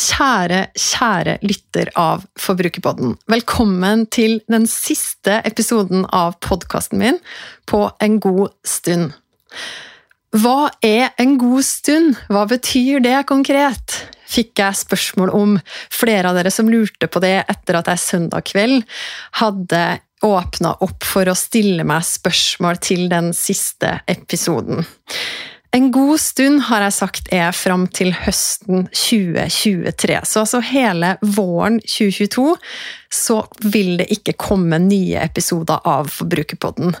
Kjære, kjære lytter av Forbrukerpodden. Velkommen til den siste episoden av podkasten min på en god stund. Hva er en god stund? Hva betyr det konkret? Fikk jeg spørsmål om flere av dere som lurte på det etter at jeg søndag kveld hadde åpna opp for å stille meg spørsmål til den siste episoden. En god stund har jeg sagt er fram til høsten 2023. Så altså hele våren 2022 så vil det ikke komme nye episoder av Forbrukerpodden.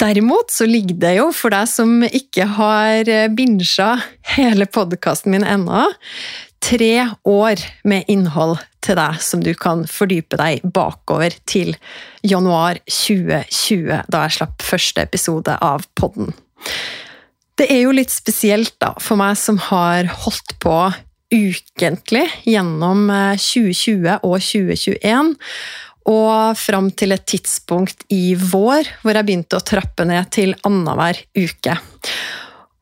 Derimot så ligger det jo, for deg som ikke har binsja hele podkasten min ennå, tre år med innhold til deg som du kan fordype deg bakover til januar 2020, da jeg slapp første episode av podden. Det er jo litt spesielt da, for meg som har holdt på ukentlig gjennom 2020 eh, og 2021, og fram til et tidspunkt i vår hvor jeg begynte å trappe ned til annenhver uke.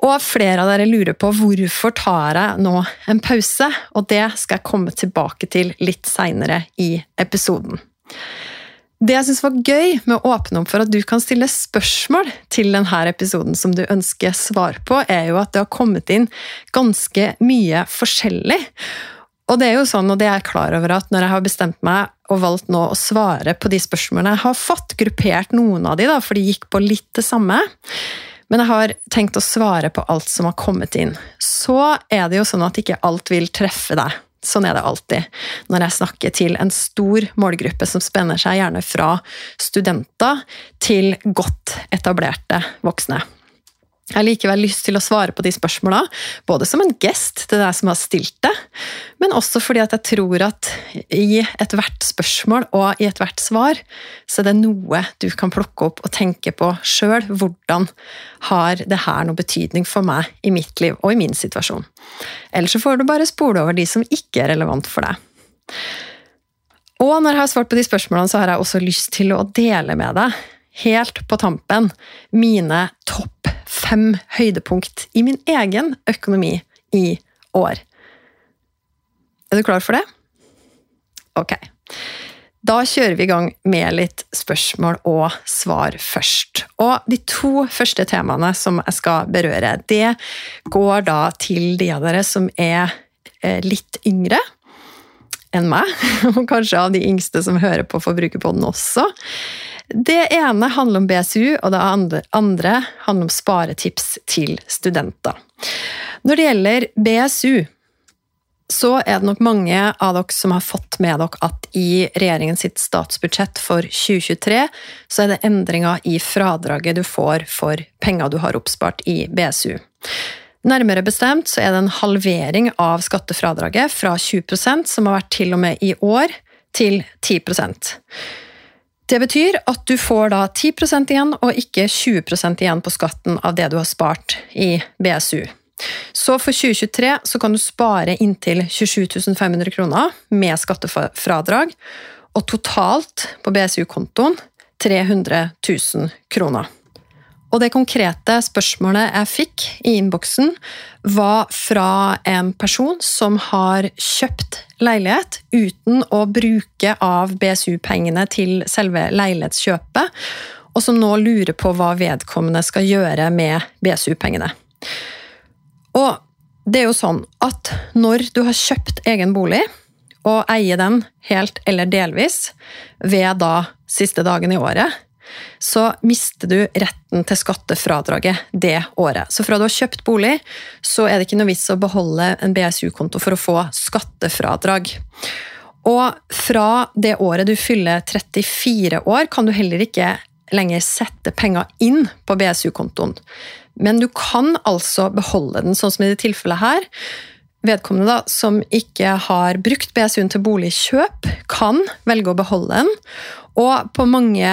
Og flere av dere lurer på hvorfor tar jeg nå en pause, og det skal jeg komme tilbake til litt seinere i episoden. Det jeg syns var gøy med å åpne opp for at du kan stille spørsmål til denne episoden som du ønsker svar på, er jo at det har kommet inn ganske mye forskjellig. Og det er jo sånn, og det er jeg klar over, at når jeg har bestemt meg og valgt nå å svare på de spørsmålene Jeg har fått gruppert noen av de, da, for de gikk på litt det samme. Men jeg har tenkt å svare på alt som har kommet inn. Så er det jo sånn at ikke alt vil treffe deg. Sånn er det alltid når jeg snakker til en stor målgruppe som spenner seg gjerne fra studenter til godt etablerte voksne. Jeg har likevel lyst til å svare på de spørsmåla, både som en gest til deg som har stilt det, men også fordi at jeg tror at i ethvert spørsmål og i ethvert svar, så er det noe du kan plukke opp og tenke på sjøl. Hvordan har det her noe betydning for meg i mitt liv og i min situasjon? Eller så får du bare spole over de som ikke er relevant for deg. Og når jeg har svart på de spørsmålene, så har jeg også lyst til å dele med deg helt på tampen mine topp fem høydepunkt i min egen økonomi i år. Er du klar for det? Ok. Da kjører vi i gang med litt spørsmål og svar først. Og de to første temaene som jeg skal berøre, det går da til de av dere som er eh, litt yngre enn meg, og kanskje av de yngste som hører på Forbrukerpodden også. Det ene handler om BSU, og det andre handler om sparetips til studenter. Når det gjelder BSU, så er det nok mange av dere som har fått med dere at i regjeringens statsbudsjett for 2023 så er det endringer i fradraget du får for penger du har oppspart i BSU. Nærmere bestemt så er det en halvering av skattefradraget fra 20% som har vært til og med i år, til 10 det betyr at du får da 10% igjen, og ikke 20% igjen på skatten av det du har spart i BSU. Så for 2023 så kan du spare inntil 27 500 kroner med skattefradrag, og totalt på BSU-kontoen 300 000 kroner. Og det konkrete spørsmålet jeg fikk i innboksen, var fra en person som har kjøpt leilighet uten å bruke av BSU-pengene til selve leilighetskjøpet, og som nå lurer på hva vedkommende skal gjøre med BSU-pengene. Og det er jo sånn at når du har kjøpt egen bolig, og eier den helt eller delvis ved da siste dagen i året, så mister du retten til skattefradraget det året. Så fra du har kjøpt bolig, så er det ikke noe vits å beholde en BSU-konto for å få skattefradrag. Og fra det året du fyller 34 år, kan du heller ikke lenger sette penger inn på BSU-kontoen. Men du kan altså beholde den, sånn som i det tilfellet her. Vedkommende da, som ikke har brukt BSU-en til boligkjøp, kan velge å beholde den. Og på mange,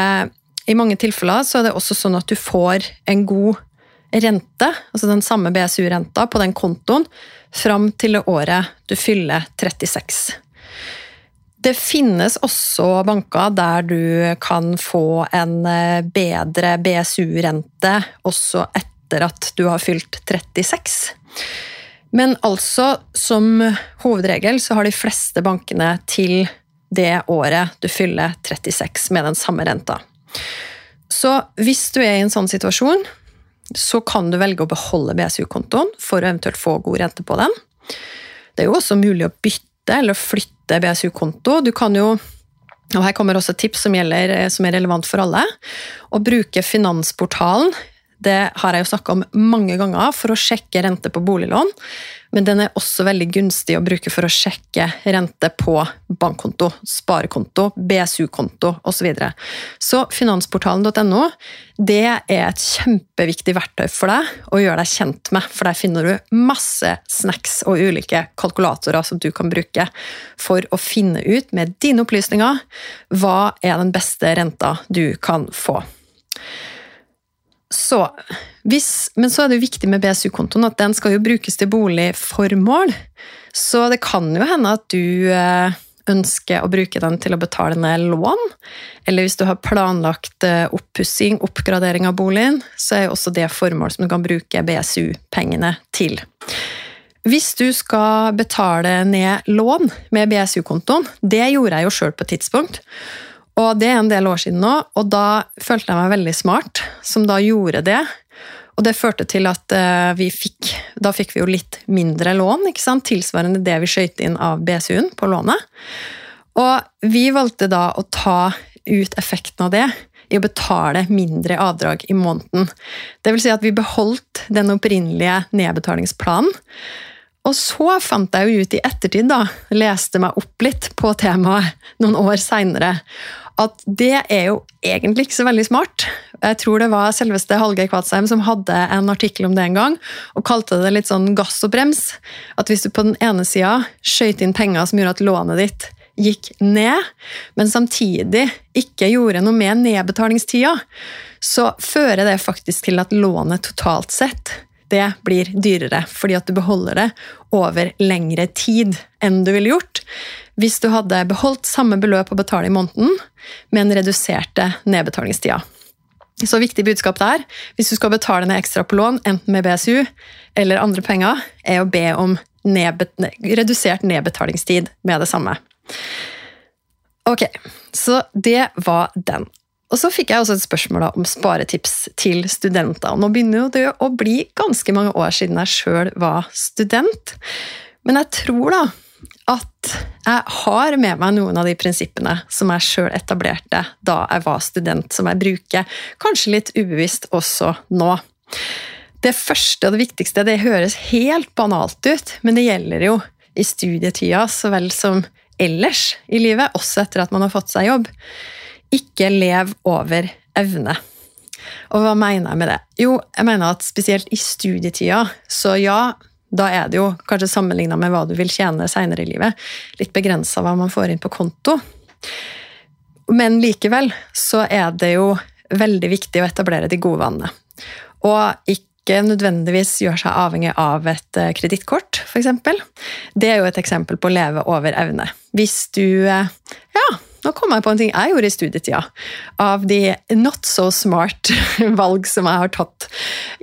i mange tilfeller så er det også sånn at du får en god rente, altså den samme BSU-renta, på den kontoen fram til det året du fyller 36. Det finnes også banker der du kan få en eh, bedre BSU-rente også etter at du har fylt 36. Men altså, som hovedregel så har de fleste bankene til det året du fyller 36 med den samme renta. Så hvis du er i en sånn situasjon, så kan du velge å beholde BSU-kontoen for å eventuelt få god rente på den. Det er jo også mulig å bytte eller flytte BSU-konto. Du kan jo og Her kommer også et tips som, gjelder, som er relevant for alle. Å bruke Finansportalen det har jeg jo snakka om mange ganger for å sjekke rente på boliglån. Men den er også veldig gunstig å bruke for å sjekke rente på bankkonto, sparekonto, BSU-konto osv. Så, videre. så finansportalen.no det er et kjempeviktig verktøy for deg å gjøre deg kjent med. For der finner du masse snacks og ulike kalkulatorer som du kan bruke for å finne ut med dine opplysninger hva er den beste renta du kan få. Så, hvis, men så er det jo viktig med BSU-kontoen at den skal jo brukes til boligformål. Så det kan jo hende at du eh, ønsker å bruke den til å betale ned lån. Eller hvis du har planlagt eh, oppussing, oppgradering av boligen, så er jo også det formål som du kan bruke BSU-pengene til. Hvis du skal betale ned lån med BSU-kontoen, det gjorde jeg jo sjøl på et tidspunkt. Og det er en del år siden nå, og da følte jeg meg veldig smart som da gjorde det. Og det førte til at eh, vi fikk Da fikk vi jo litt mindre lån, ikke sant? tilsvarende det vi skøyt inn av BSU-en på lånet. Og vi valgte da å ta ut effekten av det i å betale mindre avdrag i måneden. Det vil si at vi beholdt den opprinnelige nedbetalingsplanen. Og så fant jeg jo ut i ettertid, da, leste meg opp litt på temaet noen år seinere, at det er jo egentlig ikke så veldig smart. Jeg tror det var selveste Hallgeir Kvatsheim som hadde en artikkel om det en gang, og kalte det litt sånn gass og brems. At hvis du på den ene sida skøyt inn penger som gjorde at lånet ditt gikk ned, men samtidig ikke gjorde noe med nedbetalingstida, så fører det faktisk til at lånet totalt sett det blir dyrere, fordi at du beholder det over lengre tid enn du ville gjort hvis du hadde beholdt samme beløp å betale i måneden, men reduserte nedbetalingstida. Så viktig budskap der, hvis du skal betale ned ekstra på lån, enten med BSU eller andre penger, er å be om nedbet redusert nedbetalingstid med det samme. Ok, så det var den. Og så fikk jeg også et spørsmål om sparetips til studenter. Nå begynner det å bli ganske mange år siden jeg sjøl var student. Men jeg tror da at jeg har med meg noen av de prinsippene som jeg sjøl etablerte da jeg var student, som jeg bruker kanskje litt ubevisst også nå. Det første og det viktigste det høres helt banalt ut, men det gjelder jo i studietida så vel som ellers i livet, også etter at man har fått seg jobb. Ikke lev over evne. Og hva mener jeg med det? Jo, jeg mener at spesielt i studietida, så ja, da er det jo, kanskje sammenligna med hva du vil tjene seinere i livet, litt begrensa hva man får inn på konto. Men likevel så er det jo veldig viktig å etablere de gode vanene. Og ikke nødvendigvis gjøre seg avhengig av et eh, kredittkort, f.eks. Det er jo et eksempel på å leve over evne. Hvis du eh, ja, nå kom jeg på en ting jeg gjorde i studietida, av de not so smart valg som jeg har tatt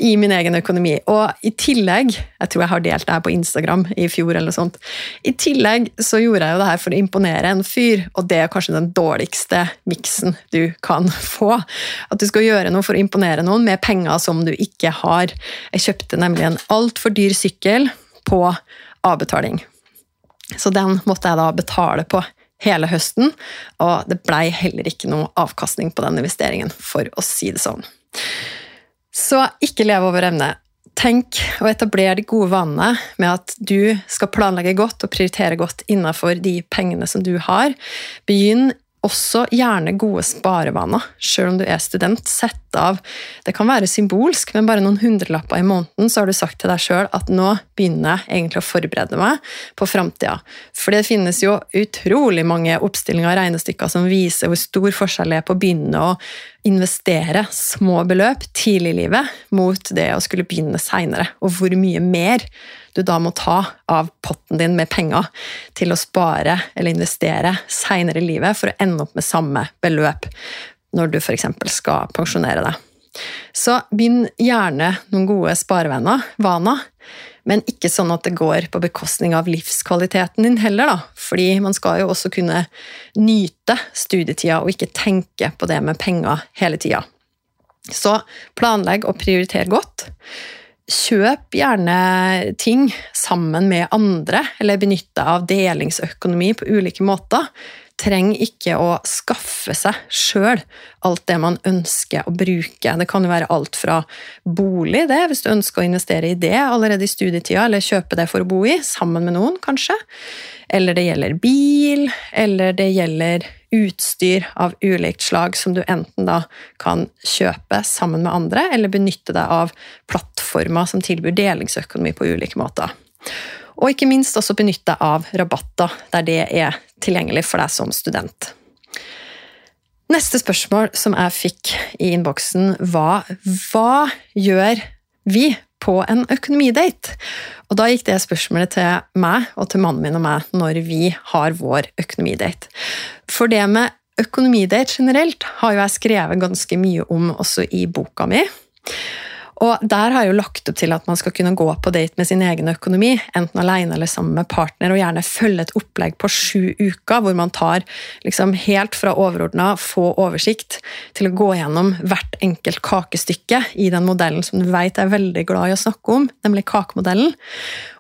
i min egen økonomi. Og i tillegg, jeg tror jeg har delt det her på Instagram i fjor, eller noe sånt, i tillegg så gjorde jeg jo det her for å imponere en fyr, og det er kanskje den dårligste miksen du kan få. At du skal gjøre noe for å imponere noen med penger som du ikke har. Jeg kjøpte nemlig en altfor dyr sykkel på avbetaling. Så den måtte jeg da betale på hele høsten, og det blei heller ikke noe avkastning på den investeringen, for å si det sånn. Så ikke leve over evne. Tenk å etablere de gode vanene med at du skal planlegge godt og prioritere godt innenfor de pengene som du har. Begynn også gjerne gode sparevaner, selv om du er student. Sett av Det kan være symbolsk, men bare noen hundrelapper i måneden, så har du sagt til deg sjøl at nå begynner jeg egentlig å forberede meg på framtida. For det finnes jo utrolig mange oppstillinger og regnestykker som viser hvor stor forskjell det er på å begynne å investere små beløp tidlig i livet mot det å skulle begynne seinere, og hvor mye mer du da må ta av potten din med penger til å spare eller investere seinere i livet for å ende opp med samme beløp når du f.eks. skal pensjonere deg. Så begynn gjerne noen gode sparevenner, vaner, men ikke sånn at det går på bekostning av livskvaliteten din heller, da. Fordi man skal jo også kunne nyte studietida og ikke tenke på det med penger hele tida. Så planlegg og prioriter godt. Kjøp gjerne ting sammen med andre, eller benytt deg av delingsøkonomi på ulike måter. Trenger ikke å skaffe seg sjøl alt det man ønsker å bruke. Det kan jo være alt fra bolig, det, hvis du ønsker å investere i det allerede i studietida, eller kjøpe det for å bo i, sammen med noen, kanskje. Eller det gjelder bil, eller det gjelder utstyr av ulikt slag som du enten da kan kjøpe sammen med andre, eller benytte deg av plattformer som tilbyr delingsøkonomi på ulike måter. Og ikke minst også benytte deg av rabatter der det er tilgjengelig for deg som student. Neste spørsmål som jeg fikk i innboksen, var hva gjør vi på en økonomidate? Og da gikk det spørsmålet til meg og til mannen min og meg når vi har vår økonomidate. For det med økonomidate generelt har jo jeg skrevet ganske mye om også i boka mi. Og der har jeg jo lagt opp til at man skal kunne gå på date med sin egen økonomi, enten alene eller sammen med partner, og gjerne følge et opplegg på sju uker, hvor man tar liksom helt fra overordna, få oversikt, til å gå gjennom hvert enkelt kakestykke i den modellen som du vet er veldig glad i å snakke om, nemlig kakemodellen.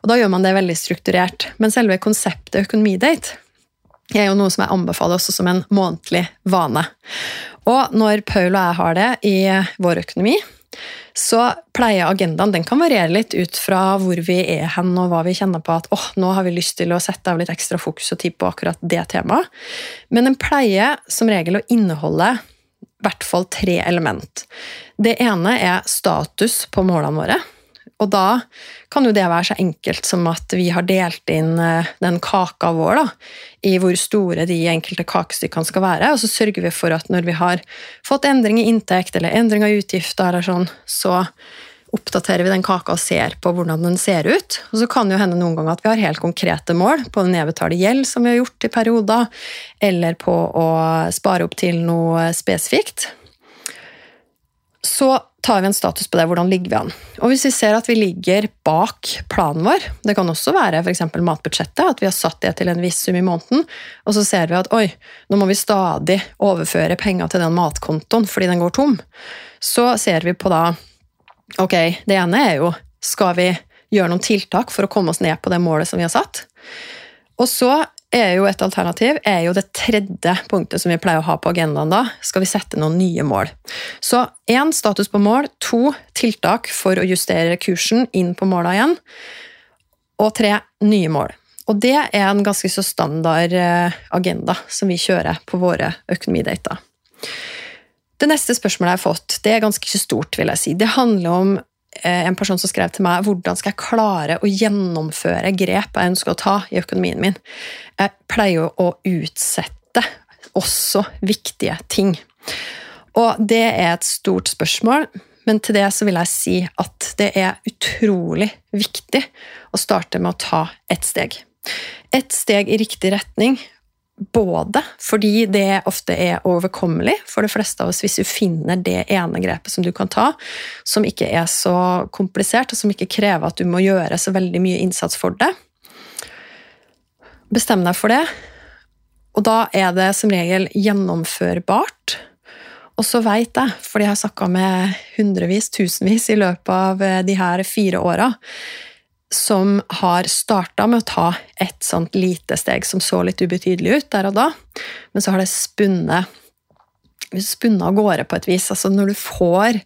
Og da gjør man det veldig strukturert. Men selve konseptet økonomidate er jo noe som jeg anbefaler også som en månedlig vane. Og når Paul og jeg har det i vår økonomi, så pleier agendaen den kan variere litt ut fra hvor vi er hen og hva vi kjenner på at åh, nå har vi lyst til å sette av litt ekstra fokus og tid på akkurat det temaet. Men den pleier som regel å inneholde i hvert fall tre element. Det ene er status på målene våre. Og da kan jo det være så enkelt som at vi har delt inn eh, den kaka vår da, i hvor store de enkelte kakestykkene skal være, og så sørger vi for at når vi har fått endring i inntekt eller endring av utgifter, eller sånn, så oppdaterer vi den kaka og ser på hvordan den ser ut. Og så kan det jo hende noen ganger at vi har helt konkrete mål på å nedbetale gjeld, som vi har gjort i perioder, eller på å spare opp til noe spesifikt. Så tar vi en status på det, hvordan ligger vi an. Og hvis vi ser at vi ligger bak planen vår, det kan også være f.eks. matbudsjettet, at vi har satt det til en viss sum i måneden, og så ser vi at oi, nå må vi stadig overføre penger til den matkontoen fordi den går tom, så ser vi på da Ok, det ene er jo skal vi gjøre noen tiltak for å komme oss ned på det målet som vi har satt? Og så er jo et alternativ er jo det tredje punktet som vi pleier å ha på agendaen da. Skal vi sette noen nye mål? Så én status på mål, to tiltak for å justere kursen inn på måla igjen, og tre nye mål. Og det er en ganske så standard eh, agenda som vi kjører på våre økonomidater. Det neste spørsmålet jeg har fått, det er ganske stort, vil jeg si. Det handler om en person som skrev til meg hvordan skal jeg klare å gjennomføre grep jeg ønsker å ta i økonomien min. Jeg pleier jo å utsette også viktige ting. Og det er et stort spørsmål, men til det så vil jeg si at det er utrolig viktig å starte med å ta ett steg. Ett steg i riktig retning både fordi det ofte er overkommelig for de fleste av oss hvis du finner det ene grepet som du kan ta, som ikke er så komplisert, og som ikke krever at du må gjøre så veldig mye innsats for det. Bestem deg for det, og da er det som regel gjennomførbart. Og så veit jeg, fordi jeg har snakka med hundrevis, tusenvis i løpet av de her fire åra, som har starta med å ta et sånt lite steg som så litt ubetydelig ut der og da, men så har det spunnet spunnet av gårde på et vis. Altså når du får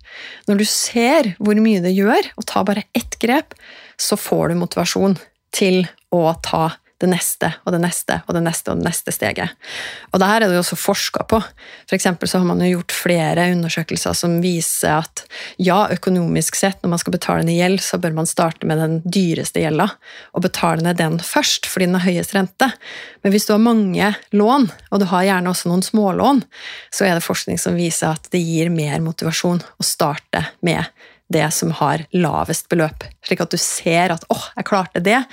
Når du ser hvor mye det gjør, og tar bare ett grep, så får du motivasjon til å ta det neste og det neste og det neste og det neste steget. Og det her er det jo også forska på. For så har man jo gjort flere undersøkelser som viser at ja, økonomisk sett, når man skal betale ned gjeld, så bør man starte med den dyreste gjelda og betale ned den først, fordi den har høyest rente. Men hvis du har mange lån, og du har gjerne også noen smålån, så er det forskning som viser at det gir mer motivasjon å starte med det som har lavest beløp, slik at du ser at 'åh, oh, jeg klarte det',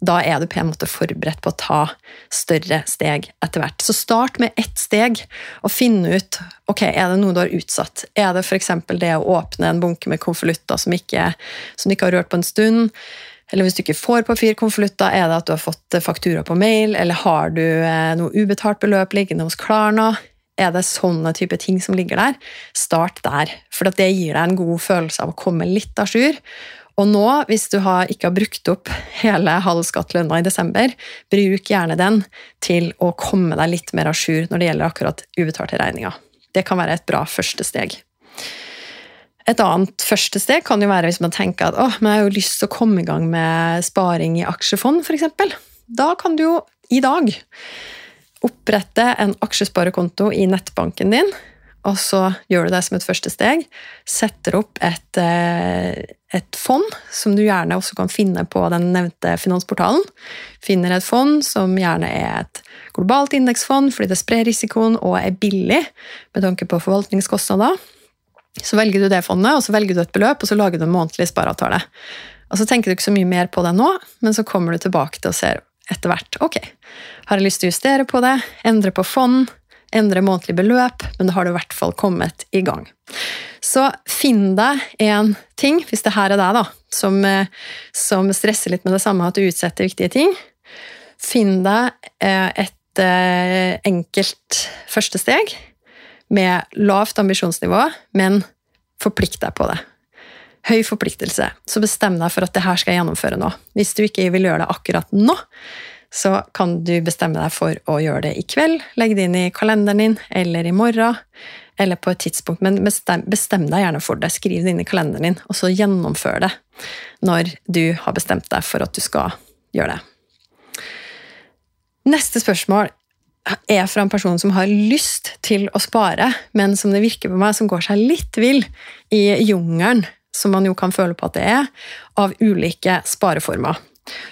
da er du på en måte forberedt på å ta større steg etter hvert. Så start med ett steg, og finne ut ok, er det noe du har utsatt. Er det f.eks. det å åpne en bunke med konvolutter som, som, du ikke har rørt på en stund? Eller hvis du ikke får papirkonvolutter, er det at du har fått faktura på mail, eller har du eh, noe ubetalt beløp liggende hos Klarna? Er det sånne type ting som ligger der? Start der, for det gir deg en god følelse av å komme litt à jour. Og nå, hvis du har, ikke har brukt opp hele halv skattlønna i desember, bruk gjerne den til å komme deg litt mer à jour når det gjelder akkurat ubetalte regninger. Det kan være et bra første steg. Et annet første steg kan jo være hvis man tenker at å, men jeg har jo lyst til å komme i gang med sparing i aksjefond, f.eks. Da kan du jo i dag opprette en aksjesparekonto i nettbanken din, og så gjør du det som et første steg. Setter opp et, eh, et, fond, som du gjerne også kan finne på den nevnte finansportalen. Finner et fond som gjerne er et globalt indeksfond fordi det sprer risikoen og er billig med tanke på forvaltningskostnader. Så velger du det fondet, og så velger du et beløp, og så lager du en månedlig spareavtale. Og så tenker du ikke så mye mer på det nå, men så kommer du tilbake til å se etter hvert. Ok, har jeg lyst til å justere på det, endre på fond, endre månedlig beløp, men da har du i hvert fall kommet i gang. Så finn deg en ting, hvis det her er deg, da, som, eh, som stresser litt med det samme, at du utsetter viktige ting. Finn deg eh, et eh, enkelt første steg med lavt ambisjonsnivå, men forplikt deg på det. Høy forpliktelse. Så bestem deg for at det her skal jeg gjennomføre nå. Hvis du ikke vil gjøre det akkurat nå, så kan du bestemme deg for å gjøre det i kveld. Legg det inn i kalenderen din, eller i morgen, eller på et tidspunkt. Men bestem, bestem deg gjerne for det. Skriv det inn i kalenderen din, og så gjennomfør det når du har bestemt deg for at du skal gjøre det. Neste spørsmål er fra en person som har lyst til å spare, men som det virker på meg som går seg litt vill i jungelen, som man jo kan føle på at det er, av ulike spareformer.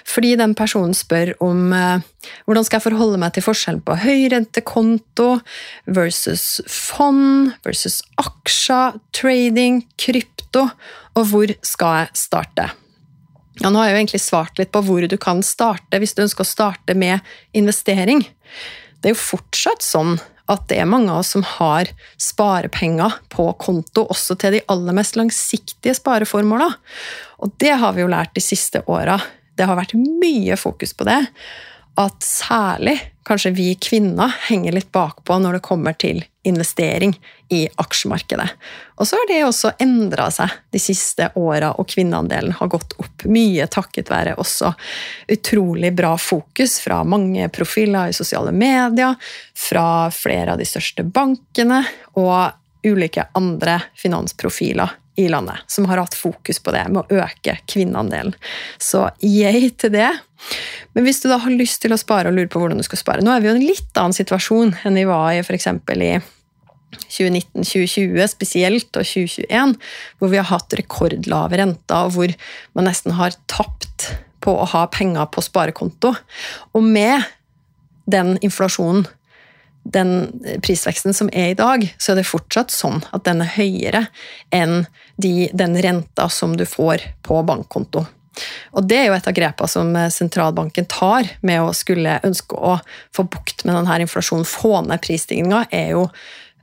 Fordi den personen spør om eh, hvordan skal jeg forholde meg til forskjellen på høyrentekonto versus fond versus aksjer, trading, krypto, og hvor skal jeg starte? Ja, nå har jeg jo egentlig svart litt på hvor du kan starte hvis du ønsker å starte med investering. Det er jo fortsatt sånn at det er mange av oss som har sparepenger på konto, også til de aller mest langsiktige spareformåla. Og det har vi jo lært de siste åra det har vært mye fokus på det. At særlig kanskje vi kvinner henger litt bakpå når det kommer til investering i aksjemarkedet. Og så har det også endra seg de siste åra, og kvinneandelen har gått opp. Mye takket være også utrolig bra fokus fra mange profiler i sosiale medier, fra flere av de største bankene og ulike andre finansprofiler i landet som har hatt fokus på det med å øke kvinneandelen. Så yay til det. Men hvis du da har lyst til å spare og lurer på hvordan du skal spare Nå er vi jo i en litt annen situasjon enn vi var i f.eks. i 2019-2020 spesielt, og 2021, hvor vi har hatt rekordlave renter, og hvor man nesten har tapt på å ha penger på sparekonto. Og med den inflasjonen den prisveksten som er i dag, så er det fortsatt sånn at den er høyere enn de, den renta som du får på bankkonto. Og Det er jo et av grepene som sentralbanken tar med å skulle ønske å få bukt med denne inflasjonen, få ned prisstigninga, er jo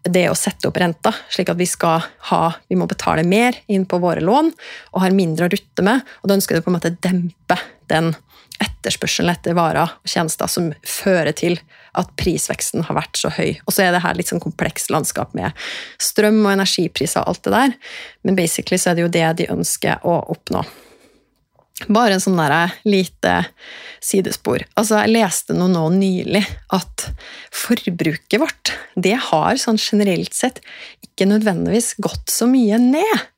det å sette opp renta, slik at vi skal ha, vi må betale mer inn på våre lån og har mindre å rutte med. og Da ønsker du på en måte dempe den etterspørselen etter varer og tjenester som fører til at prisveksten har vært så høy. Og så er det her litt sånn komplekst landskap med strøm og energipriser og alt det der, men basically så er det jo det de ønsker å oppnå. Bare en sånn der lite sidespor. Altså, jeg leste noe nå nylig at forbruket vårt, det har sånn generelt sett ikke nødvendigvis gått så mye ned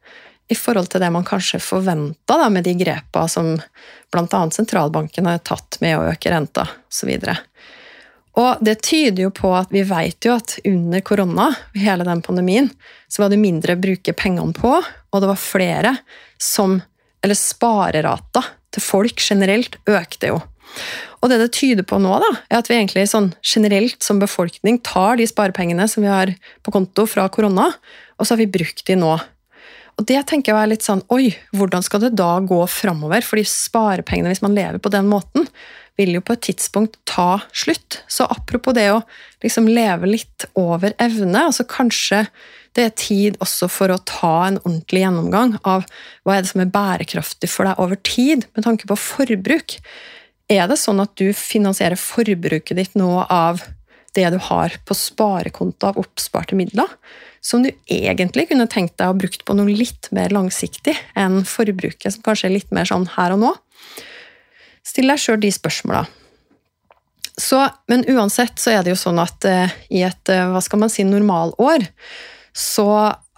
i forhold til det man kanskje forventa med de grepa som bl.a. sentralbanken har tatt med å øke renta osv. Og det tyder jo på at vi vet jo at under korona, hele den pandemien, så var det mindre å bruke pengene på, og det var flere som Eller sparerata til folk generelt økte jo. Og det det tyder på nå, da, er at vi egentlig sånn generelt som befolkning tar de sparepengene som vi har på konto fra korona, og så har vi brukt de nå. Og det tenker jeg er litt sånn Oi, hvordan skal det da gå framover? Fordi sparepengene, hvis man lever på den måten, vil jo på et tidspunkt ta slutt. Så apropos det å liksom leve litt over evne, altså kanskje det er tid også for å ta en ordentlig gjennomgang av hva er det som er bærekraftig for deg over tid, med tanke på forbruk. Er det sånn at du finansierer forbruket ditt nå av det du har på sparekonto av oppsparte midler, som du egentlig kunne tenkt deg å brukt på noe litt mer langsiktig enn forbruket, som kanskje er litt mer sånn her og nå? Still deg sjøl de spørsmåla. Men uansett så er det jo sånn at uh, i et uh, hva skal man si, normalår så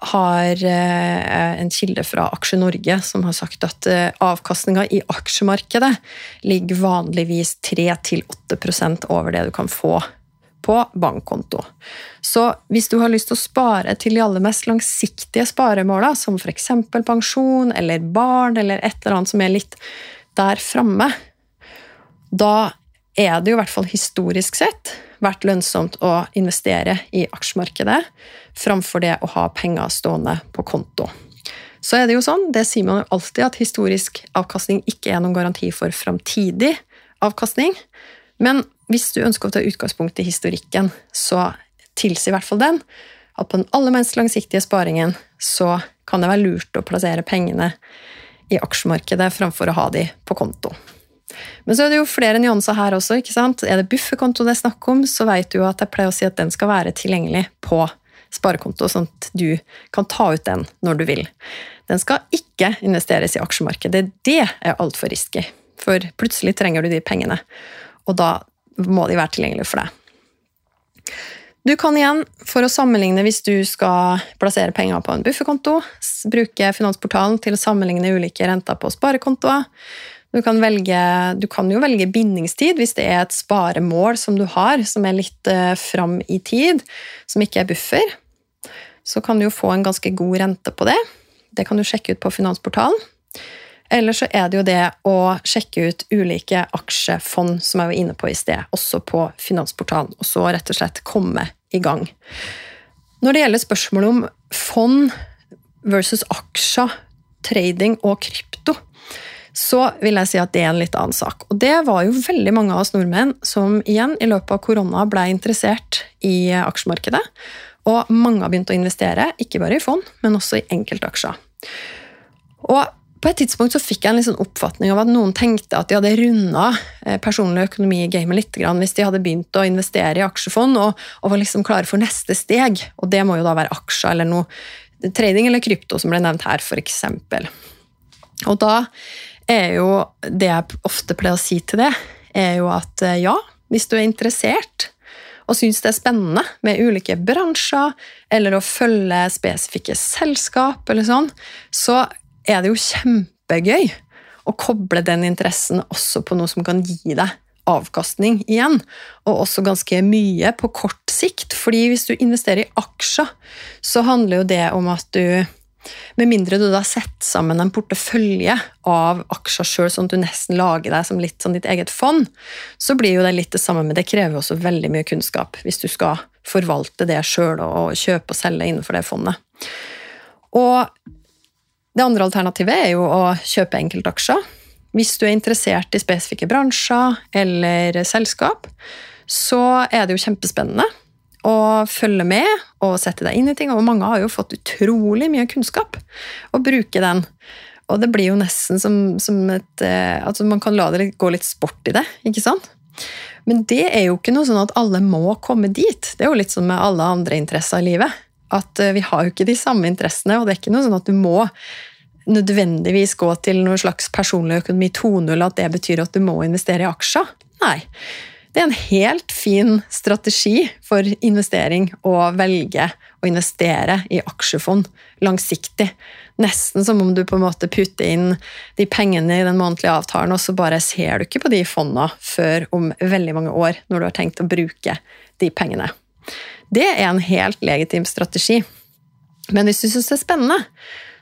har uh, en kilde fra Aksje Norge som har sagt at avkastninga i aksjemarkedet ligger vanligvis 3-8% over det du kan få på bankkonto. Så hvis du har lyst til å spare til de aller mest langsiktige sparemåla, som f.eks. pensjon eller barn eller et eller annet som er litt der framme, da er det jo i hvert fall historisk sett vært lønnsomt å investere i aksjemarkedet framfor det å ha penger stående på konto. Så er det jo sånn, det sier man jo alltid, at historisk avkastning ikke er noen garanti for framtidig avkastning. Men hvis du ønsker å ta utgangspunkt i historikken, så tilsier i hvert fall den at på den aller mest langsiktige sparingen så kan det være lurt å plassere pengene i aksjemarkedet framfor å ha de på konto. Men så er det jo flere nyanser her også. ikke sant? Er det bufferkonto det er snakk om, så vet du jo at jeg pleier å si at den skal være tilgjengelig på sparekonto, sånn at du kan ta ut den når du vil. Den skal ikke investeres i aksjemarkedet. Det er altfor risky, for plutselig trenger du de pengene, og da må de være tilgjengelige for deg. Du kan igjen, for å sammenligne hvis du skal plassere penger på en bufferkonto, bruke Finansportalen til å sammenligne ulike renter på sparekontoer. Du kan, velge, du kan, jo velge bindingstid hvis det er et sparemål som du har, som er litt eh, fram i tid, som ikke er buffer. Så kan du jo få en ganske god rente på det. Det kan du sjekke ut på Finansportalen. Eller så er det jo det å sjekke ut ulike aksjefond, som jeg var inne på i sted, også på Finansportalen, og så rett og slett komme i gang. Når det gjelder spørsmålet om fond versus aksjer, trading og krypto, så vil jeg si at det er en litt annen sak. Og det var jo veldig mange av oss nordmenn som igjen i løpet av korona ble interessert i aksjemarkedet. Og mange har begynt å investere, ikke bare i fond, men også i enkeltaksjer. Og på et tidspunkt så fikk jeg en liksom oppfatning av at noen tenkte at de hadde runda eh, personlig økonomi i gamet litt hvis de hadde begynt å investere i aksjefond og, og, var liksom klare for neste steg. Og det må jo da være aksjer eller noe trading eller krypto, som ble nevnt her, f.eks. Og da er jo det jeg ofte pleier å si til det, er jo at eh, ja, hvis du er interessert og syns det er spennende med ulike bransjer, eller å følge spesifikke selskap, eller sånn, så er det jo kjempegøy å koble den interessen også på noe som kan gi deg avkastning igjen, og også ganske mye på kort sikt. Fordi hvis du investerer i aksjer, så handler jo det om at du med mindre du da setter sammen en portefølje av aksjer sjøl, sånn at du nesten lager deg som litt sånn ditt eget fond, så blir jo det litt det samme, men det krever også veldig mye kunnskap hvis du skal forvalte det sjøl og kjøpe og selge innenfor det fondet. Og det andre alternativet er jo å kjøpe enkeltaksjer. Hvis du er interessert i spesifikke bransjer eller selskap, så er det jo kjempespennende å følge med og sette deg inn i ting. Og mange har jo fått utrolig mye kunnskap og bruke den. Og det blir jo nesten som, som et eh, Altså, man kan la det gå litt sport i det, ikke sant? Men det er jo ikke noe sånn at alle må komme dit. Det er jo litt sånn med alle andre interesser i livet. At eh, vi har jo ikke de samme interessene, og det er ikke noe sånn at du må nødvendigvis gå til noe slags personlig økonomi 2.0, at det betyr at du må investere i aksjer. Nei. Det er en helt fin strategi for investering å velge å investere i aksjefond langsiktig. Nesten som om du på en måte putter inn de pengene i den månedlige avtalen, og så bare ser du ikke på de fondene før om veldig mange år, når du har tenkt å bruke de pengene. Det er en helt legitim strategi. Men hvis du syns det er spennende,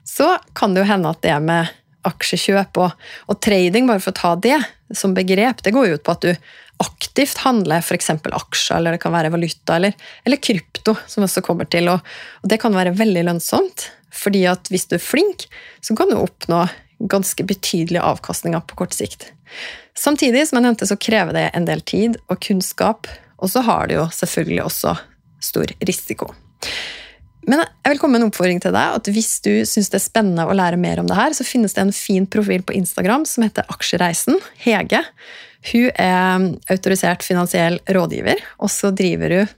så kan det jo hende at det med aksjekjøp og, og, trading, bare for å ta det som begrep, det går jo ut på at du aktivt handler f.eks. aksjer, eller det kan være valuta, eller, eller krypto, som også kommer til. Og, og, det kan være veldig lønnsomt, fordi at hvis du er flink, så kan du oppnå ganske betydelige avkastninger på kort sikt. Samtidig, som jeg nevnte, så krever det en del tid og kunnskap, og så har det jo selvfølgelig også stor risiko. Men jeg vil komme med en oppfordring til deg, at hvis du syns det er spennende å lære mer om det her, så finnes det en fin profil på Instagram som heter Aksjereisen. Hege. Hun er autorisert finansiell rådgiver, og så driver hun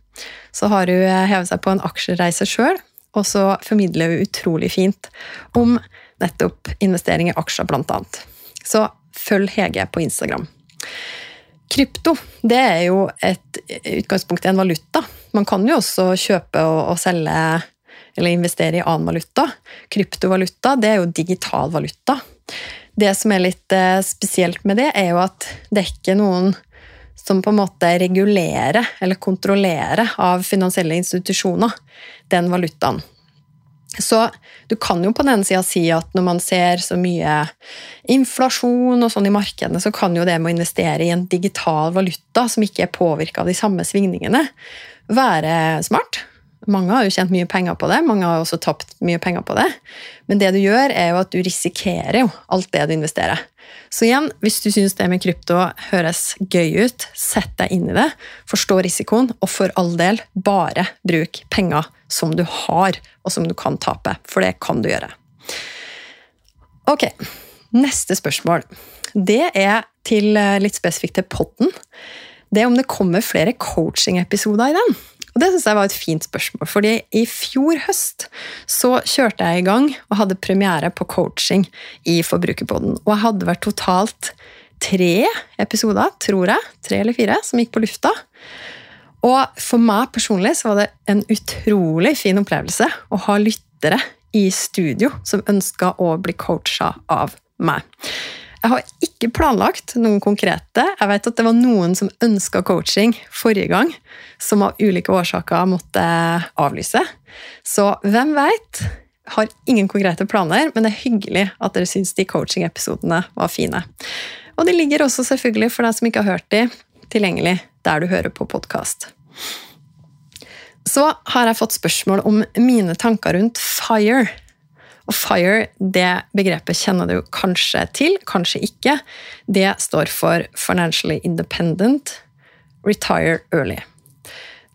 Så har hun hevet seg på en aksjereise sjøl, og så formidler hun utrolig fint om nettopp investering i aksjer, blant annet. Så følg Hege på Instagram. Krypto det er jo et utgangspunkt i en valuta. Man kan jo også kjøpe og, og selge eller investere i annen valuta. Kryptovaluta det er jo digital valuta. Det som er litt eh, spesielt med det, er jo at det er ikke noen som på en måte regulerer eller kontrollerer av finansielle institusjoner den valutaen. Så du kan jo på den ene sida si at når man ser så mye inflasjon og sånn i markedene, så kan jo det med å investere i en digital valuta som ikke er påvirka av de samme svingningene, være smart. Mange har jo tjent mye penger på det, mange har også tapt mye penger på det. Men det du gjør, er jo at du risikerer jo alt det du investerer. Så igjen, hvis du syns det med krypto høres gøy ut, sett deg inn i det, forstå risikoen, og for all del, bare bruk penger som du har, og som du kan tape. For det kan du gjøre. Ok, neste spørsmål. Det er til eh, litt spesifikt til podden. Det er om det kommer flere coaching-episoder i den. Og Det synes jeg var et fint spørsmål, fordi i fjor høst så kjørte jeg i gang og hadde premiere på coaching i Forbrukerpodden. Og jeg hadde vært totalt tre episoder, tror jeg, tre eller fire, som gikk på lufta. Og for meg personlig så var det en utrolig fin opplevelse å ha lyttere i studio som ønska å bli coacha av meg. Jeg har ikke planlagt noen konkrete. Jeg vet at det var noen som ønska coaching forrige gang, som av ulike årsaker måtte avlyse. Så hvem veit? Har ingen konkrete planer, men det er hyggelig at dere syns de coaching-episodene var fine. Og de ligger også selvfølgelig, for deg som ikke har hørt de, tilgjengelig der du hører på podkast. Så har jeg fått spørsmål om mine tanker rundt FIRE. Og FIRE, det begrepet kjenner du kanskje til, kanskje ikke. Det står for Financially Independent Retire Early.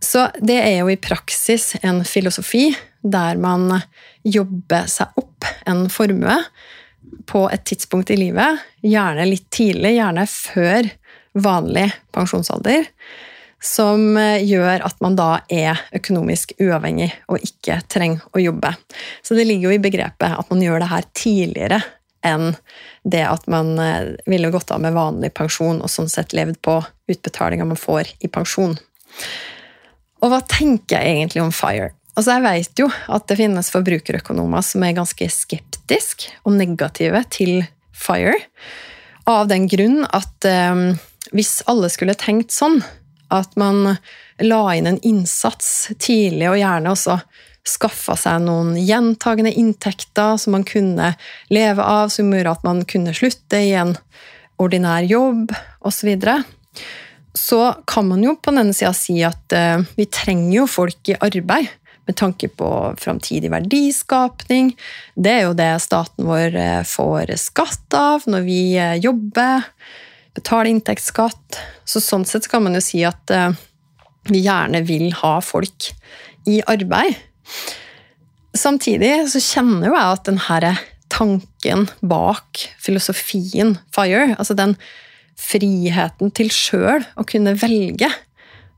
Så det er jo i praksis en filosofi der man jobber seg opp en formue på et tidspunkt i livet, gjerne litt tidlig, gjerne før vanlig pensjonsalder, som eh, gjør at man da er økonomisk uavhengig og ikke trenger å jobbe. Så det ligger jo i begrepet at man gjør det her tidligere enn det at man eh, ville gått av med vanlig pensjon og sånn sett levd på utbetalinga man får i pensjon. Og hva tenker jeg egentlig om FIRE? Altså Jeg vet jo at det finnes forbrukerøkonomer som er ganske skeptiske og negative til FIRE, av den grunn at um, hvis alle skulle tenkt sånn, at man la inn en innsats tidlig, og gjerne også skaffa seg noen gjentagende inntekter som man kunne leve av, som gjorde at man kunne slutte i en ordinær jobb osv. Så, så kan man jo på denne sida si at uh, vi trenger jo folk i arbeid med tanke på framtidig verdiskapning. Det er jo det staten vår eh, får skatt av når vi eh, jobber betale inntektsskatt. Så sånn sett kan man jo si at eh, vi gjerne vil ha folk i arbeid. Samtidig så kjenner jo jeg at denne tanken bak filosofien FIRE, altså den friheten til sjøl å kunne velge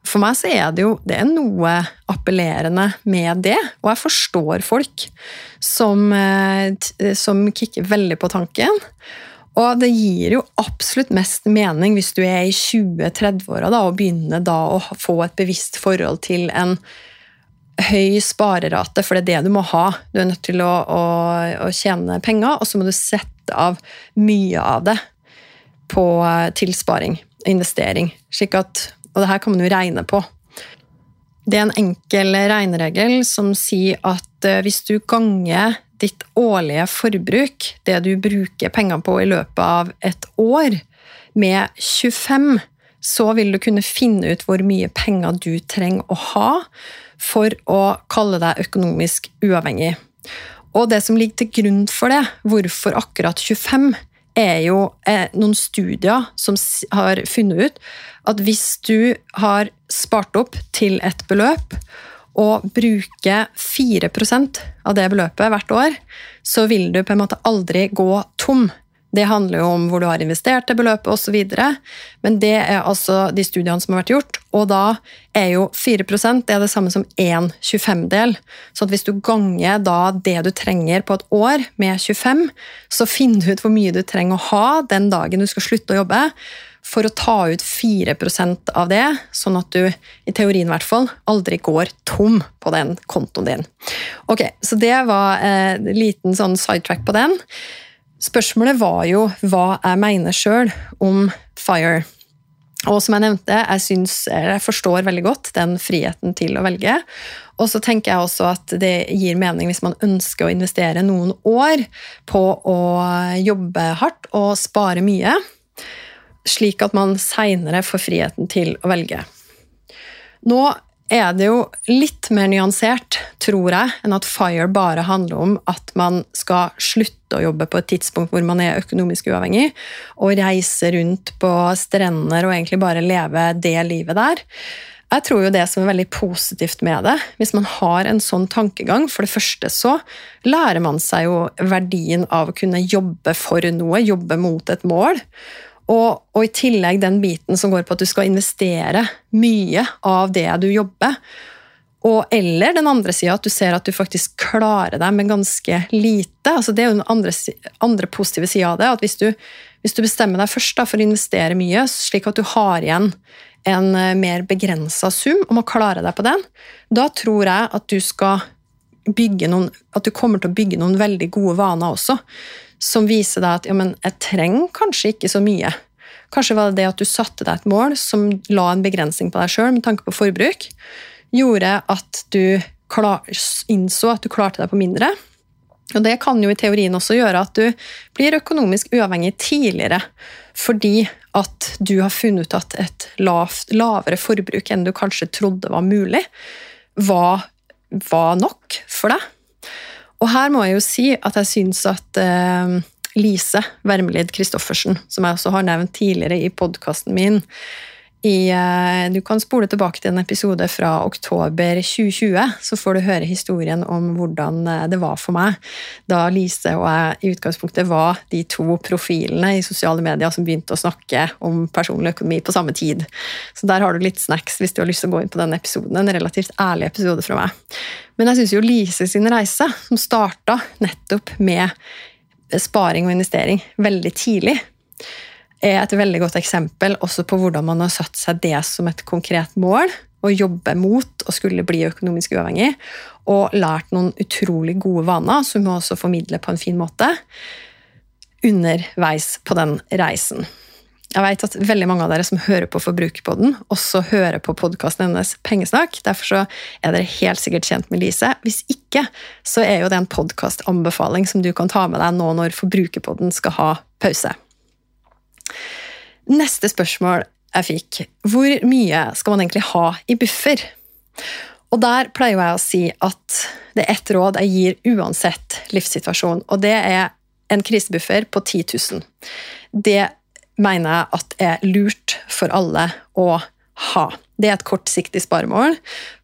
For meg så er det jo det er noe appellerende med det, og jeg forstår folk som, eh, som kikker veldig på tanken. Og det gir jo absolutt mest mening hvis du er i 20-30-åra og begynner da å få et bevisst forhold til en høy sparerate, for det er det du må ha. Du er nødt til å, å, å tjene penger, og så må du sette av mye av det på tilsparing og investering. Slik at, og det her kan man jo regne på. Det er en enkel regneregel som sier at eh, hvis du ganger ditt årlige forbruk, det du bruker penger på i løpet av et år, med 25, så vil du kunne finne ut hvor mye penger du trenger å ha for å kalle deg økonomisk uavhengig. Og det som ligger til grunn for det, hvorfor akkurat 25, er jo eh, noen studier som har funnet ut at hvis du har spart opp til et beløp og bruke 4% av det beløpet hvert år, så vil du på en måte aldri gå tom. Det handler jo om hvor du har investert det beløpet osv. Men det er altså de studiene som har vært gjort. Og da er jo 4% det er det samme som 1 25-del. Så hvis du ganger da det du trenger på et år med 25, så finner du ut hvor mye du trenger å ha den dagen du skal slutte å jobbe for å ta ut 4% av det, sånn at du i teorien i hvert fall aldri går tom på den kontoen din. Ok, Så det var en eh, liten sånn sidetrack på den. Spørsmålet var jo hva jeg mener sjøl om FIRE. Og som jeg nevnte, jeg, synes, jeg forstår veldig godt den friheten til å velge. Og så tenker jeg også at det gir mening hvis man ønsker å investere noen år på å jobbe hardt og spare mye, slik at man seinere får friheten til å velge. Nå er det jo litt mer nyansert, tror jeg, enn at FIRE bare handler om at man skal slutte å jobbe på et tidspunkt hvor man er økonomisk uavhengig, og reise rundt på strender og egentlig bare leve det livet der. Jeg tror jo det som er veldig positivt med det, hvis man har en sånn tankegang For det første så lærer man seg jo verdien av å kunne jobbe for noe, jobbe mot et mål. Og, og, i tillegg den biten som går på at du skal investere mye av det du jobber. Og, eller den andre sida, at du ser at du faktisk klarer deg med ganske lite. Altså det er jo den andre, andre positive sida av det. at hvis du, hvis du, bestemmer deg først da, for å investere mye, slik at du har igjen en eh, mer begrensa sum og må klare deg på den, da tror jeg at du skal bygge noen, at du kommer til å bygge noen veldig gode vaner også som viser deg at ja, men jeg trenger kanskje ikke så mye. Kanskje var det det at du satte deg et mål som la en begrensning på deg sjøl med tanke på forbruk, gjorde at du klar, innså at du klarte deg på mindre. Og Det kan jo i teorien også gjøre at du blir økonomisk uavhengig tidligere, fordi at du har funnet ut at et lavt, lavere forbruk enn du kanskje trodde var mulig, var, var nok for deg. Og her må jeg jo si at jeg syns at uh, Lise Wermelid Christoffersen, som jeg også har nevnt tidligere i podkasten min i, uh, Du kan spole tilbake til en episode fra oktober 2020, så får du høre historien om hvordan uh, det var for meg da Lise og jeg i utgangspunktet var de to profilene i sosiale medier som begynte å snakke om personlig økonomi på samme tid. Så der har du litt snacks hvis du har lyst til å gå inn på den episoden. En relativt ærlig episode fra meg. Men jeg syns jo Lise sin reise, som starta nettopp med sparing og investering veldig tidlig, er et veldig godt eksempel også på hvordan man har satt seg det som et konkret mål. Å jobbe mot å skulle bli økonomisk uavhengig. Og lært noen utrolig gode vaner som hun også formidler på en fin måte underveis på den reisen. Jeg vet at veldig mange av dere som hører på Forbrukerpodden, også hører på podkasten hennes Pengesnakk. Derfor så er dere helt sikkert kjent med Lise. Hvis ikke, så er jo det en podkastanbefaling som du kan ta med deg nå når Forbrukerpodden skal ha pause. Neste spørsmål jeg fikk, hvor mye skal man egentlig ha i buffer? Og der pleier jeg å si at det er ett råd jeg gir uansett livssituasjon, og det er en krisebuffer på 10 000. Det mener jeg at er lurt for alle å ha. Det er et kortsiktig sparemål.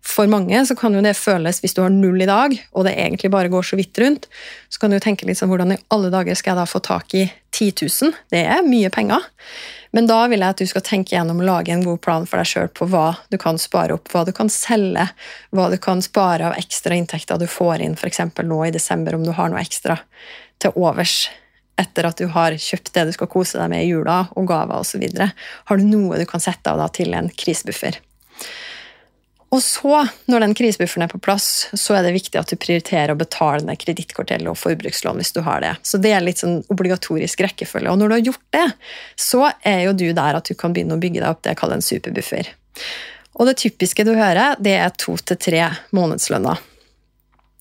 For mange så kan jo det føles, hvis du har null i dag, og det egentlig bare går så vidt rundt, så kan du tenke litt sånn hvordan i alle dager skal jeg da få tak i 10 000? Det er mye penger. Men da vil jeg at du skal tenke gjennom å lage en god plan for deg sjøl på hva du kan spare opp, hva du kan selge, hva du kan spare av ekstra inntekter du får inn f.eks. nå i desember, om du har noe ekstra til overs etter at du har kjøpt det du skal kose deg med i jula, og gaver osv. Har du noe du kan sette av til en krisebuffer? Og så, når den krisebufferen er på plass, så er det viktig at du prioriterer å betale ned kredittkortgjeld og forbrukslån hvis du har det. Så det er litt sånn obligatorisk rekkefølge. Og når du har gjort det, så er jo du der at du kan begynne å bygge deg opp det jeg kaller en superbuffer. Og det typiske du hører, det er to til tre månedslønner.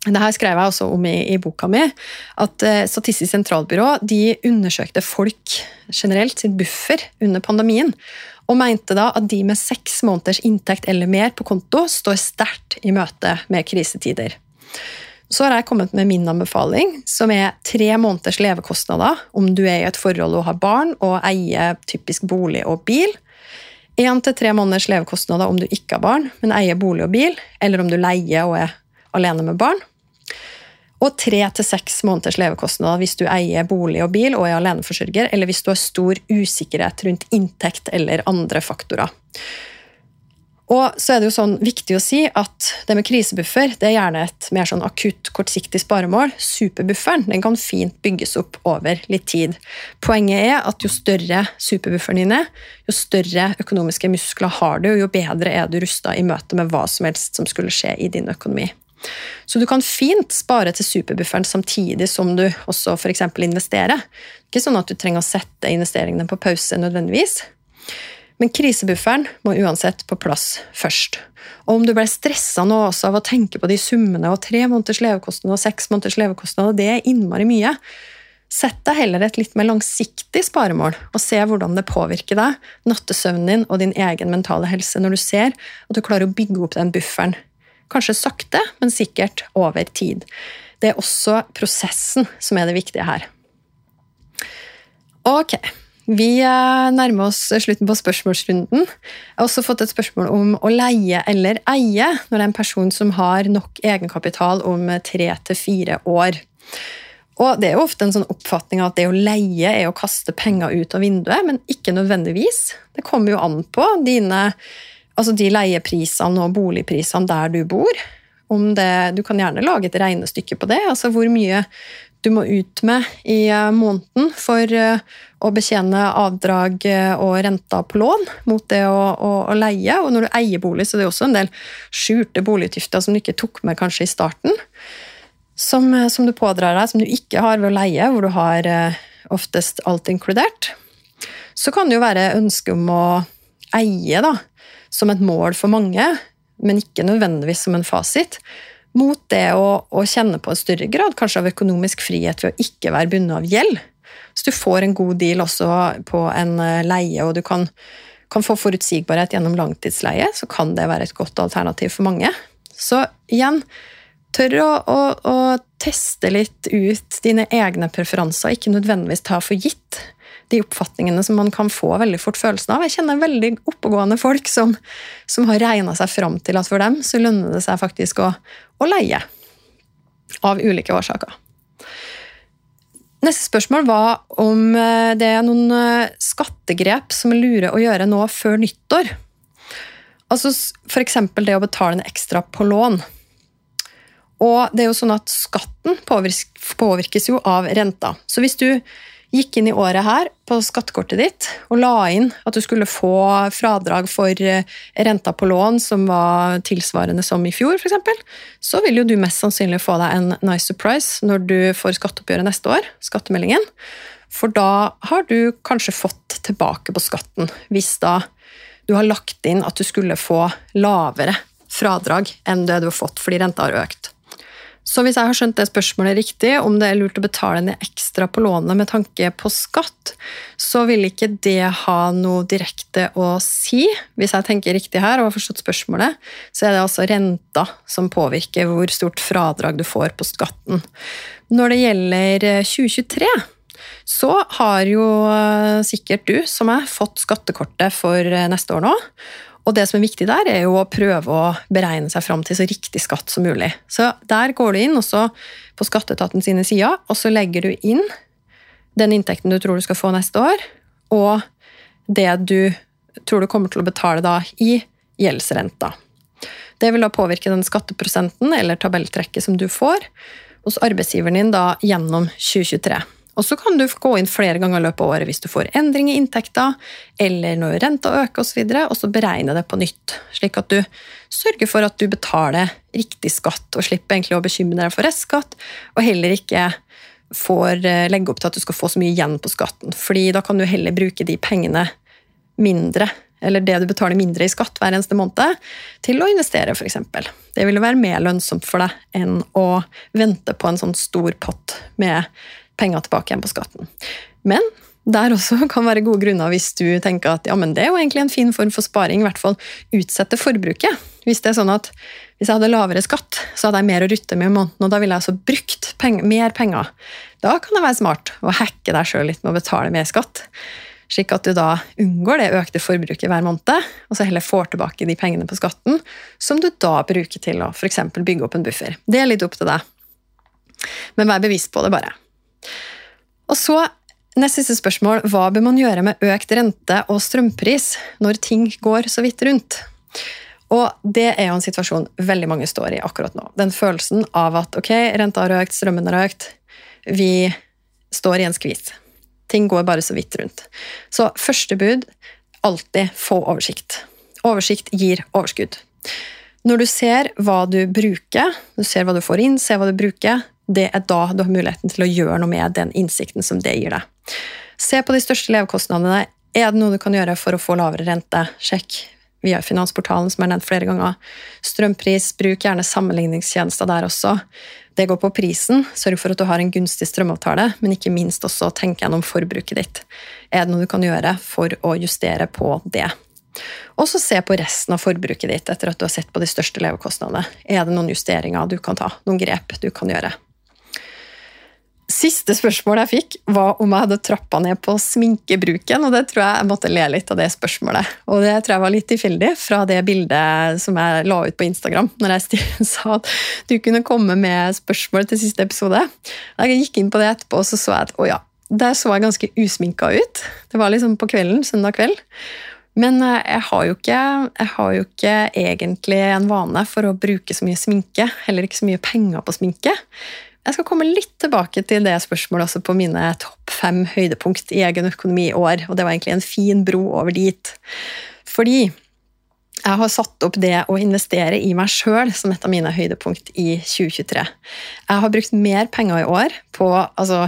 Det her skrev jeg også om i, i boka mi, at uh, Statistisk sentralbyrå de undersøkte folk generelt sin buffer under pandemien, og mente da at de med seks måneders inntekt eller mer på konto står sterkt i møte med krisetider. Så har jeg kommet med min anbefaling, som er tre måneders levekostnader om du er i et forhold og har barn og eier typisk bolig og bil. Én til tre måneders levekostnader om du ikke har barn, men eier bolig og bil, eller om du leier og er alene med barn og tre til seks måneders levekostnader hvis du eier bolig og bil og er aleneforsørger, eller hvis du har stor usikkerhet rundt inntekt eller andre faktorer. Og så er det jo sånn viktig å si at det med krisebuffer det er gjerne et mer sånn akutt, kortsiktig sparemål. Superbufferen den kan fint bygges opp over litt tid. Poenget er at jo større superbufferen din er, jo større økonomiske muskler har du, og jo bedre er du rusta i møte med hva som helst som skulle skje i din økonomi. Så du kan fint spare til superbufferen samtidig som du også f.eks. investerer. Ikke sånn at du trenger å sette investeringene på pause nødvendigvis. Men krisebufferen må uansett på plass først. Og om du ble stressa nå også av å tenke på de summene og tre måneders levekostnader og seks måneders levekostnader, det er innmari mye. Sett deg heller et litt mer langsiktig sparemål, og se hvordan det påvirker deg, nattesøvnen din og din egen mentale helse når du ser at du klarer å bygge opp den bufferen Kanskje sakte, men sikkert over tid. Det er også prosessen som er det viktige her. Ok, vi eh, nærmer oss slutten på spørsmålsrunden. Jeg har også fått et spørsmål om å leie eller eie når det er en person som har nok egenkapital om tre til fire år. Og Det er jo ofte en sånn oppfatning at det å leie er å kaste penger ut av vinduet, men ikke nødvendigvis. Det kommer jo an på dine altså de leieprisene og boligprisene der du bor. Det, du kan gjerne lage et regnestykke på det. altså Hvor mye du må ut med i eh, måneden for eh, å betjene avdrag eh, og renter på lån mot det å, å, å, leie. Og når du eier bolig, så det er også en del skjulte boligutgifter som du ikke tok med kanskje i starten. Som, som, du pådrar deg, som du ikke har ved å leie, hvor du har oftest alt inkludert. Så kan det jo være ønske om å eie, da som et mål for mange, men ikke nødvendigvis som en fasit, mot det å, å kjenne på en større grad kanskje av økonomisk frihet ved å ikke være bundet av gjeld. Så du får en god deal også på en eh, leie, og du kan, kan få forutsigbarhet gjennom langtidsleie, så kan det være et godt alternativ for mange. Så igjen, tør å, å, å teste litt ut dine egne preferanser, ikke nødvendigvis ta for gitt de oppfatningene som man kan få veldig fort følelsen av. Jeg kjenner veldig oppegående folk som, som har regna seg fram til at for dem så lønner det seg faktisk å, å leie. Av ulike årsaker. Neste spørsmål var om eh, det er noen eh, skattegrep som er lure å gjøre nå før nyttår. Altså F.eks. det å betale en ekstra på lån. Og det er jo sånn at Skatten påvirkes jo av renta. Så hvis du gikk inn i året her på skattekortet ditt og la inn at du skulle få fradrag for eh, renta på lån som var tilsvarende som i fjor, f.eks., så vil jo du mest sannsynlig få deg en nice surprise når du får skatteoppgjøret neste år, skattemeldingen. For da har du kanskje fått tilbake på skatten, hvis da du har lagt inn at du skulle få lavere fradrag enn det du har fått fordi renta har økt. Så hvis jeg har skjønt det spørsmålet riktig, om det er lurt å betale ned ekstra på lånet med tanke på skatt, så vil ikke det ha noe direkte å si. Hvis jeg tenker riktig her og har forstått spørsmålet, så er det altså renta som påvirker hvor stort fradrag du får på skatten. Når det gjelder 2023, så har jo sikkert du, som jeg, fått skattekortet for neste år nå. Og det som er viktig der, er jo å prøve å beregne seg fram til så riktig skatt som mulig. Så der går du inn også på skatteetaten sine sider, og så legger du inn den inntekten du tror du skal få neste år, og det du tror du kommer til å betale da i gjeldsrenta. Det vil da påvirke den skatteprosenten eller tabelltrekket som du får hos arbeidsgiveren din da gjennom 2023. Og så kan du gå inn flere ganger i løpet av året hvis du får endring i inntekter, eller når renta øker osv., og, så og så beregne det på nytt. Slik at du sørger for at du betaler riktig skatt, og slipper egentlig å bekymre deg for restskatt, og heller ikke får eh, legge opp til at du skal få så mye igjen på skatten. fordi da kan du heller bruke de pengene mindre, eller det du betaler mindre i skatt hver eneste måned, til å investere, f.eks. Det ville være mer lønnsomt for deg enn å vente på en sånn stor pott med penger tilbake igjen på skatten. Men der også kan være gode grunner hvis du tenker at ja, men det er jo egentlig en fin form for sparing, i hvert fall utsette forbruket. Hvis det er sånn at hvis jeg hadde lavere skatt, så hadde jeg mer å rutte med i måneden, og da ville jeg altså brukt penger, mer penger. Da kan det være smart å hacke deg sjøl litt med å betale mer skatt. Slik at du da unngår det økte forbruket hver måned, og så heller får tilbake de pengene på skatten, som du da bruker til å f.eks. bygge opp en buffer. Det er litt opp til deg. Men vær bevisst på det, bare. Og så Nest siste spørsmål hva bør man gjøre med økt rente og strømpris når ting går så vidt rundt? Og det er jo en situasjon veldig mange står i akkurat nå. Den følelsen av at ok, renta har økt, strømmen har økt, vi står i en skvis. Ting går bare så vidt rundt. Så første bud alltid få oversikt. Oversikt gir overskudd. Når du ser hva du bruker, du ser hva du får inn, ser hva du bruker, det er da du har muligheten til å gjøre noe med den innsikten som det gir deg. Se på de største levekostnadene. Er det noe du kan gjøre for å få lavere rente? Sjekk via Finansportalen, som er nevnt flere ganger. Strømpris, bruk gjerne sammenligningstjenester der også. Det går på prisen. Sørg for at du har en gunstig strømavtale, men ikke minst også tenk gjennom forbruket ditt. Er det noe du kan gjøre for å justere på det? Og så se på resten av forbruket ditt etter at du har sett på de største levekostnadene. Er det noen justeringer du kan ta? Noen grep du kan gjøre? Siste spørsmål jeg fikk, var om jeg hadde trappa ned på sminkebruken. og det tror jeg jeg måtte le litt av det spørsmålet. Og det tror jeg var litt tilfeldig fra det bildet som jeg la ut på Instagram. når jeg sa at du kunne komme med spørsmål til siste episode. Jeg gikk inn på det etterpå og så så jeg at å ja, der så jeg ganske usminka ut. Det var liksom på kvelden, søndag kveld. Men eh, jeg har, ikke, jeg har, jo ikke, egentlig en vane for å bruke så mye sminke. Heller ikke så mye penger på sminke. Jeg skal komme litt tilbake til det spørsmålet også på mine topp fem høydepunkt i egen økonomi i år, og det var egentlig en fin bro over dit. Fordi jeg har satt opp det å investere i meg sjøl som et av mine høydepunkt i 2023. Jeg har brukt mer penger i år på altså,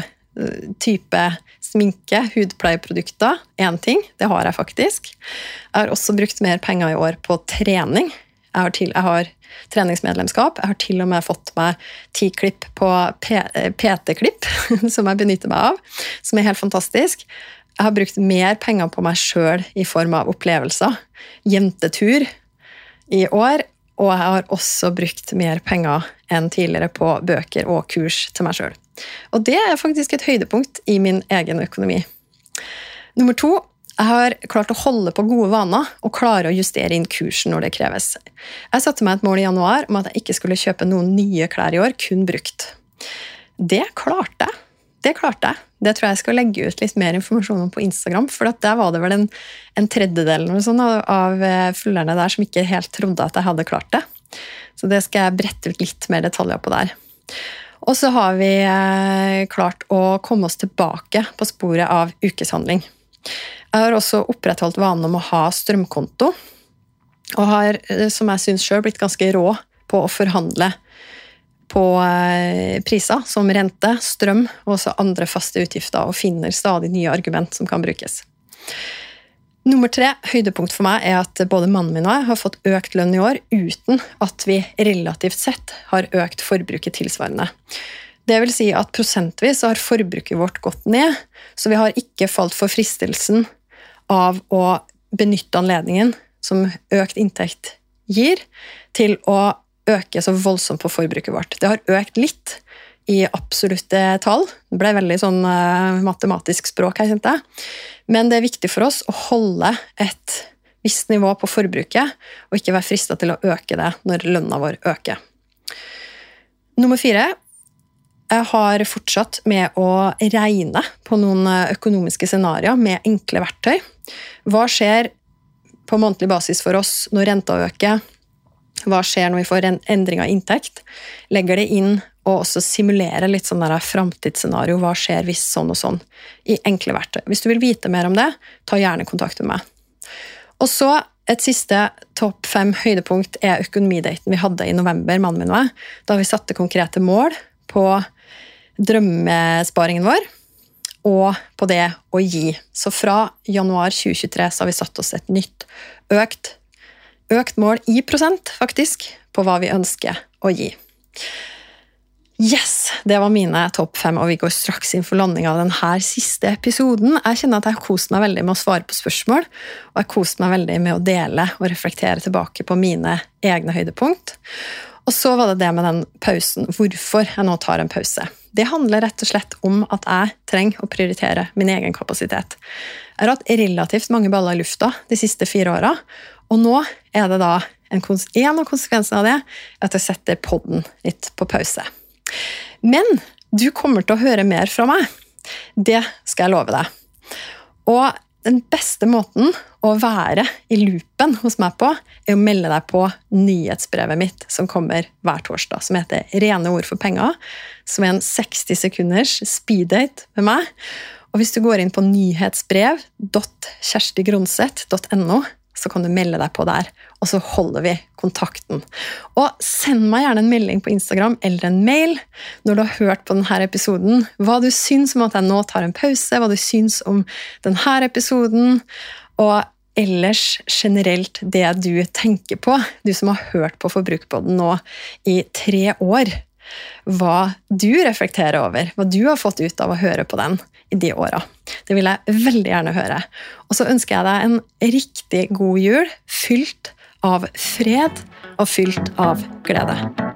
type sminke, hudpleieprodukter, én ting. Det har jeg faktisk. Jeg har også brukt mer penger i år på trening. Jeg har, til, jeg har treningsmedlemskap. Jeg har til og med fått meg ti klipp på PT-klipp, som jeg benytter meg av, som er helt fantastisk. Jeg har brukt mer penger på meg sjøl i form av opplevelser. Jentetur i år. Og jeg har også brukt mer penger enn tidligere på bøker og kurs til meg sjøl. Og det er faktisk et høydepunkt i min egen økonomi. Nummer to jeg har klart å holde på gode vaner og klare å justere inn kursen når det kreves. Jeg satte meg et mål i januar om at jeg ikke skulle kjøpe noen nye klær i år, kun brukt. Det klarte jeg. Det klarte jeg. Det tror jeg jeg skal legge ut litt mer informasjon om på Instagram, for der var det vel en, en tredjedel sånn av av følgerne der som ikke helt trodde at jeg hadde klart det. Så det skal jeg brette ut litt mer detaljer på der. Og så har vi eh, klart å komme oss tilbake på sporet av ukeshandling. Jeg har også opprettholdt vanen om å ha strømkonto, og har, eh, som jeg syns sjøl, blitt ganske rå på å forhandle på eh, priser som rente, strøm og også andre faste utgifter, og finner stadig nye argument som kan brukes. Nummer tre, høydepunkt for meg, er at både mannen min og jeg har fått økt lønn i år uten at vi relativt sett har økt forbruket tilsvarende. Det vil si at prosentvis har forbruket vårt gått ned, så vi har ikke falt for fristelsen av å benytte anledningen som økt inntekt gir, til å øke så voldsomt på forbruket vårt. Det har økt litt i absolutte tall. Det ble veldig sånn uh, matematisk språk her, kjente jeg. Men det er viktig for oss å holde et visst nivå på forbruket, og ikke være frista til å øke det når lønna vår øker. Nummer fire jeg har fortsatt med å regne på noen økonomiske scenarioer med enkle verktøy. Hva skjer på månedlig basis for oss når renta øker? Hva skjer når vi får en endring av inntekt? Legger det inn og også simulere litt sånn framtidsscenario. Hva skjer hvis sånn og sånn? I enkle verktøy. Hvis du vil vite mer om det, ta gjerne kontakt med meg. Og så et siste topp fem høydepunkt er økonomidaten vi hadde i november, mannen min og jeg, da vi satte konkrete mål på drømmesparingen vår og på det å gi. Så fra januar 2023 så har vi satt oss et nytt økt, økt mål i prosent, faktisk, på hva vi ønsker å gi. Yes! Det var mine topp fem, og vi går straks inn for landing av denne siste episoden. Jeg kjenner at jeg har kost meg veldig med å svare på spørsmål, og jeg kost meg veldig med å dele og reflektere tilbake på mine egne høydepunkt. Og så var det det med den pausen, hvorfor jeg nå tar en pause. Det handler rett og slett om at jeg trenger å prioritere min egen kapasitet. Jeg har hatt relativt mange baller i lufta de siste fire åra, og nå er det da en, en av konsekvensene av det at jeg setter podden litt på pause. Men du kommer til å høre mer fra meg. Det skal jeg love deg. Og den beste måten å være i loopen hos meg på, er å melde deg på nyhetsbrevet mitt som kommer hver torsdag, som heter Rene ord for penger. Som er en 60 sekunders speeddate med meg. Og hvis du går inn på nyhetsbrev.kjerstigronseth.no, så kan du melde deg på der, og så holder vi kontakten. Og send meg gjerne en melding på Instagram eller en mail når du har hørt på denne episoden, hva du syns om at jeg nå tar en pause, hva du syns om denne episoden, og ellers generelt det du tenker på, du som har hørt på Forbrukerpodden nå i tre år. Hva du reflekterer over, hva du har fått ut av å høre på den i de åra. Det vil jeg veldig gjerne høre. Og så ønsker jeg deg en riktig god jul, fylt av fred og fylt av glede.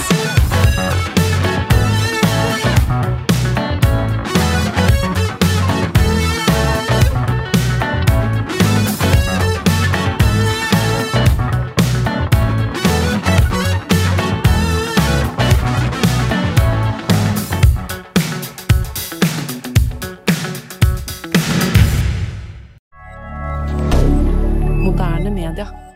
milliardaire